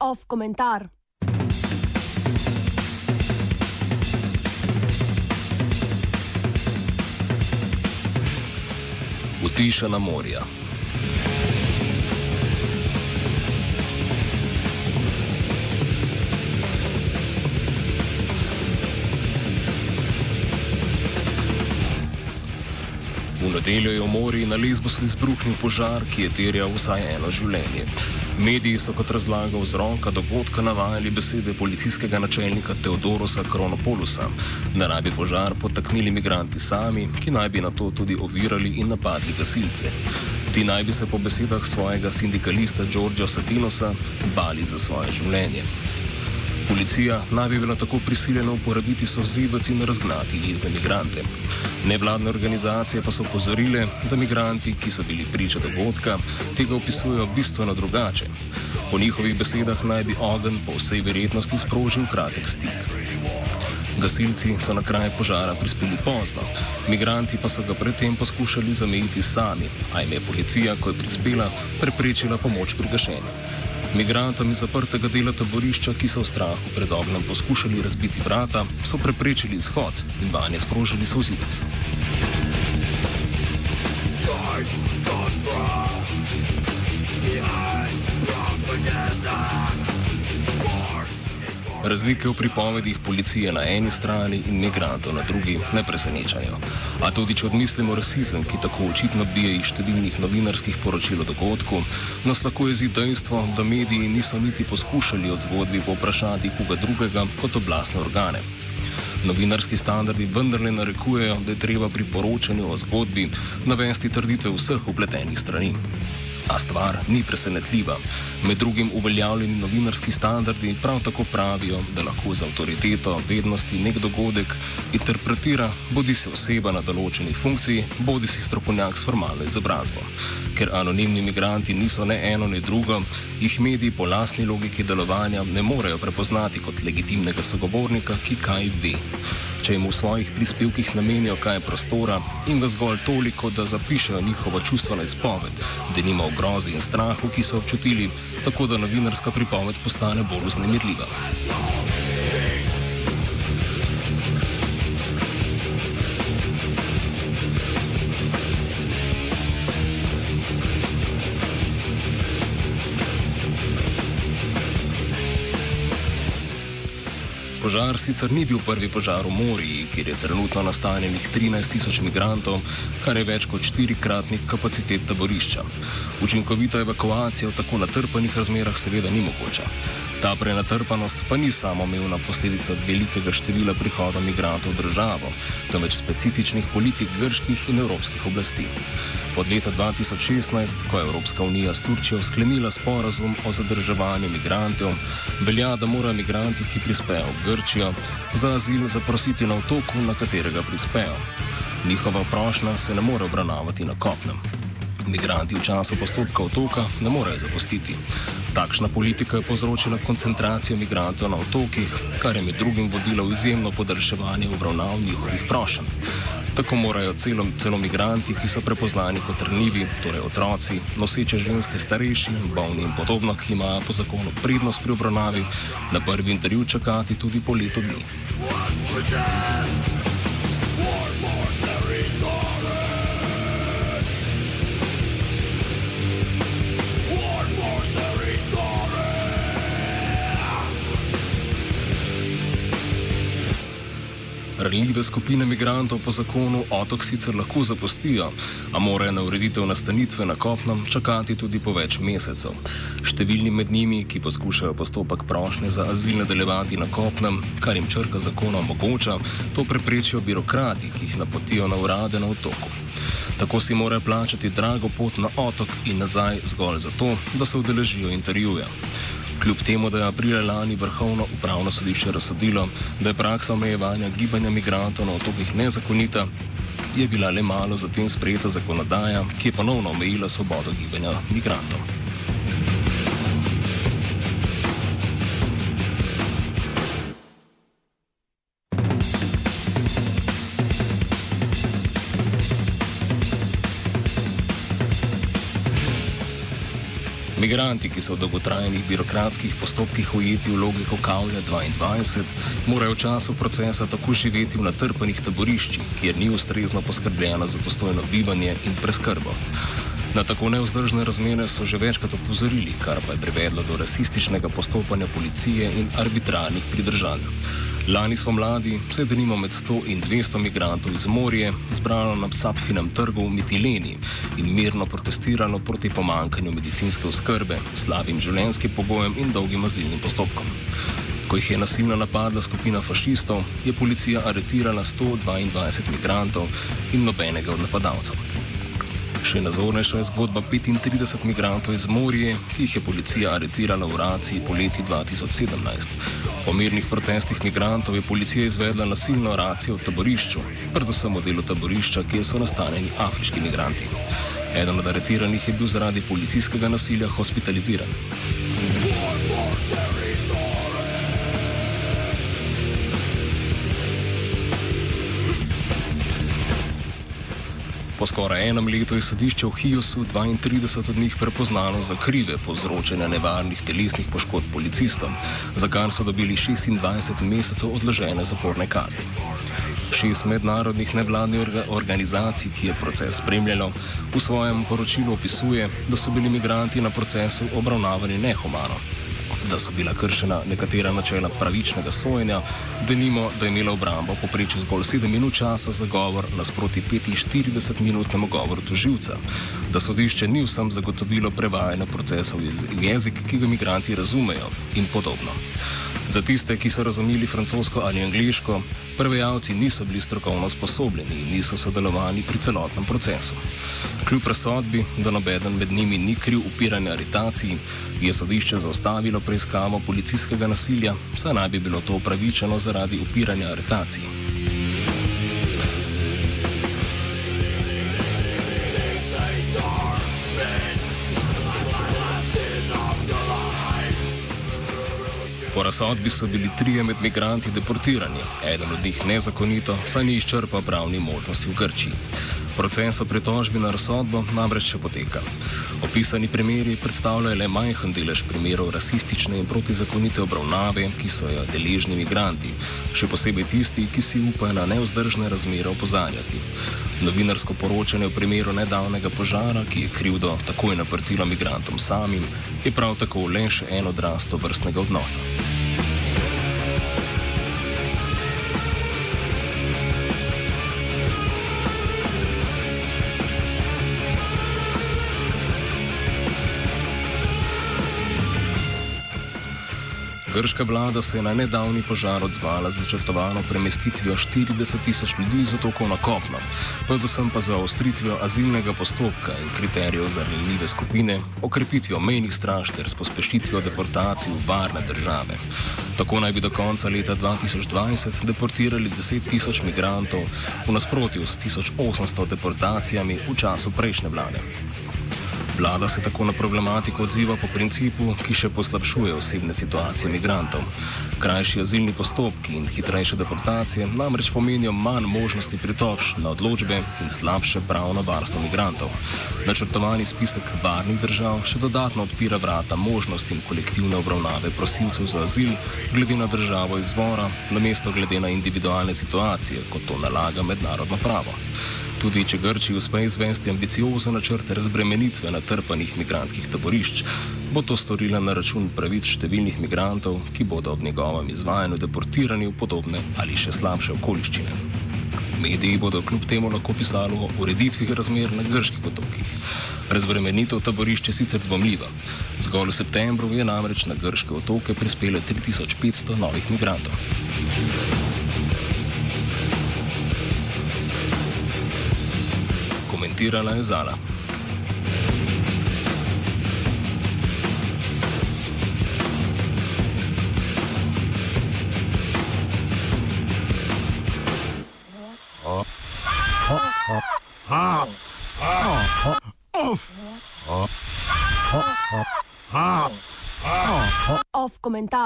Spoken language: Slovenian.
Off komentar. Utišana morja. Nedeljo je v morju na Lesbosu izbruhnil požar, ki je terjal vsaj eno življenje. Mediji so kot razlaga vzroka dogodka navajali besede policijskega načelnika Teodorosa Kronopolusa, da naj bi požar potaknili imigranti sami, ki naj bi na to tudi ovirali in napadli gasilce. Ti naj bi se po besedah svojega sindikalista Giorgio Satinosa bali za svoje življenje. Policija naj bi bila tako prisiljena uporabiti sozivec in razgnati jezne migrante. Nevladne organizacije pa so upozorile, da migranti, ki so bili priča dogodka, tega opisujejo bistveno drugače. Po njihovih besedah naj bi ogenj po vsej verjetnosti sprožil kratek stik. Gasilci so na kraj požara prispeli pozno, migranti pa so ga predtem poskušali zamejiti sami, a jim je policija, ko je prispela, preprečila pomoč pri gašenju. Migrantom iz zaprtega dela taborišča, ki so v strahu pred ognjem poskušali razbiti vrata, so preprečili izhod in vanje sprožili sozivec. Razlike v pripovedih policije na eni strani in migrantov na drugi ne presenečajo. A tudi če odmislimo rasizem, ki tako očitno bije iz številnih novinarskih poročil o dogodku, nas lahko jezi dejstvo, da mediji niso niti poskušali od zgodbi poprašati koga drugega kot oblastne organe. Novinarski standardi vendarle narekujejo, da je treba pri poročanju o zgodbi navesti trditve vseh upletenih strani. A stvar ni presenetljiva. Med drugim uveljavljeni novinarski standardi prav tako pravijo, da lahko z avtoriteto vednosti nek dogodek interpretira bodi se oseba na določeni funkciji, bodi si strokovnjak s formalno izobrazbo. Ker anonimni migranti niso ne eno, ne drugo, jih mediji po lastni logiki delovanja ne morejo prepoznati kot legitimnega sogovornika, ki kaj ve če jim v svojih prispevkih namenijo kaj prostora in ga zgolj toliko, da zapišajo njihovo čustveno izpoved, da nima v grozi in strahu, ki so občutili, tako da novinarska pripoved postane bolj uznemirljiva. Požar sicer ni bil prvi požar v Moriji, kjer je trenutno nastanjenih 13 tisoč migrantov, kar je več kot štirikratnik kapacitet taborišča. Učinkovita evakuacija v tako natrpanih razmerah seveda ni mogoča. Ta prenatrpanost pa ni samoumevna posledica velikega števila prihoda migrantov v državo, temveč specifičnih politik grških in evropskih oblasti. Od leta 2016, ko je Evropska unija s Turčijo sklenila sporazum o zadrževanju migrantov, velja, da morajo migranti, ki prispejo v Grčijo, za azil zaprositi na otoku, na katerega prispejo. Njihova prošnja se ne more obravnavati na kopnem. Migranti v času postopka otoka ne morejo zapustiti. Takšna politika je povzročila koncentracijo migrantov na otokih, kar je med drugim vodilo v izjemno podaljševanje obravnav njihovih prošenj. Tako morajo celo, celo migranti, ki so prepoznani kot rnivi, torej otroci, noseče ženske, starejši, bolni in podobno, ki imajo po zakonu prednost pri obravnavi, na prvi intervju čakati tudi po letu dni. Ranljive skupine migrantov po zakonu otok sicer lahko zapustijo, a morajo na ureditev nastanitve na kopnem čakati tudi po več mesecev. Številni med njimi, ki poskušajo postopek prošnje za azil nadaljevati na kopnem, kar jim črka zakona omogoča, to preprečijo birokrati, ki jih napotijo na urade na otoku. Tako si morajo plačati drago pot na otok in nazaj zgolj zato, da se udeležijo intervjuja. Kljub temu, da je aprila lani vrhovno upravno sodišče razsodilo, da je praksa omejevanja gibanja migrantov na otokih nezakonita, je bila le malo zatem sprejeta zakonodaja, ki je ponovno omejila svobodo gibanja migrantov. Migranti, ki so v dolgotrajnih birokratskih postopkih ujeti v logiko Kavlja 22, morajo v času procesa tako živeti v natrpanih taboriščih, kjer ni ustrezno poskrbljeno za dostojno bivanje in preskrbo. Na tako neuzdržne razmere so že večkrat opozorili, kar pa je privedlo do rasističnega postopanja policije in arbitrarnih pridržanj. Lani spomladi se je denimo med 100 in 200 migrantov iz Morije zbralo na Sapfinem trgu v Mitileni in mirno protestiralo proti pomankanju medicinske oskrbe, slabim življenjskim pogojem in dolgim azilnim postopkom. Ko jih je nasilno napadla skupina fašistov, je policija aretirala 122 migrantov in nobenega od napadalcev. Še nazornejša je zgodba 35 migrantov iz Morije, ki jih je policija aretirala v Raciji poleti 2017. Po mirnih protestih migrantov je policija izvedla nasilno racijo v taborišču, predvsem v delu taborišča, kjer so nastanjeni afriški migranti. Eden od aretiranih je bil zaradi policijskega nasilja hospitaliziran. Po skoraj enem letu je sodišče v Hiosu 32 od njih prepoznalo za krive povzročene nevarnih telesnih poškodb policistom, za kar so dobili 26 mesecev odložene zaporne kazni. Šest mednarodnih nevladnih organizacij, ki je proces spremljalo, v svojem poročilu opisuje, da so bili imigranti na procesu obravnavani nehumano da so bila kršena nekatera načela pravičnega sojenja, da nimo, da je imela obramba poprečju zgolj 7 minut časa za govor nasproti 45 minutnemu govoru tuživca, da sodišče ni vsem zagotovilo prevajanja procesov v jezik, ki ga imigranti razumejo in podobno. Za tiste, ki so razumeli francosko ali angliško, prevajalci niso bili strokovno sposobljeni in niso sodelovali pri celotnem procesu. Kljub razsodbi, da nobeden med njimi ni kriv upiranja aretaciji, je sodišče zaustavilo preiskavo policijskega nasilja, saj naj bi bilo to upravičeno zaradi upiranja aretaciji. Po razsodbi so bili trije med migranti deportirani, eden od njih nezakonito, saj ni izčrpal pravni možnosti v Grčiji. Proces o pritožbi na razsodbo namreč še poteka. Opisani primeri predstavljajo le majhen delež primerov rasistične in protizakonite obravnave, ki so jo deležni migranti, še posebej tisti, ki si upajo na neuzdržne razmere opozarjati. Novinarsko poročanje v primeru nedavnega požara, ki je krivdo takoj naprtilo migrantom samim, je prav tako le še en odraz to vrstnega odnosa. Grška vlada se je na nedavni požar odzvala z načrtovano premestitvijo 40 tisoč ljudi iz otokov na kopno, predvsem pa za ostritvijo azilnega postopka in kriterijev za ranljive skupine, okrepitvijo mejnih straž ter s pospešitvijo deportacij v varne države. Tako naj bi do konca leta 2020 deportirali 10 tisoč migrantov v nasprotju s 1800 deportacijami v času prejšnje vlade. Vlada se tako na problematiko odziva po principu, ki še poslabšuje osebne situacije imigrantov. Krajši azilni postopki in hitrejše deportacije namreč pomenijo manj možnosti pritožb na odločbe in slabše pravno varstvo imigrantov. Načrtovani spisek varnih držav še dodatno odpira vrata možnostim kolektivne obravnave prosilcev za azil glede na državo izvora, namesto glede na individualne situacije, kot to nalaga mednarodno pravo. Tudi če Grčiji uspe izvesti ambiciozen načrt razbremenitve natrpanih migranskih taborišč, bo to storila na račun pravic številnih migrantov, ki bodo ob njegovem izvajanju deportirani v podobne ali še slabše okoliščine. Mediji bodo kljub temu lahko pisali o ureditvi razmer na grških otokih. Razbremenitev taborišč je sicer dvomljiva. Zgolj v septembru je namreč na grške otoke prispelo 3500 novih migrantov. Komentirala je Zala. Off komentar.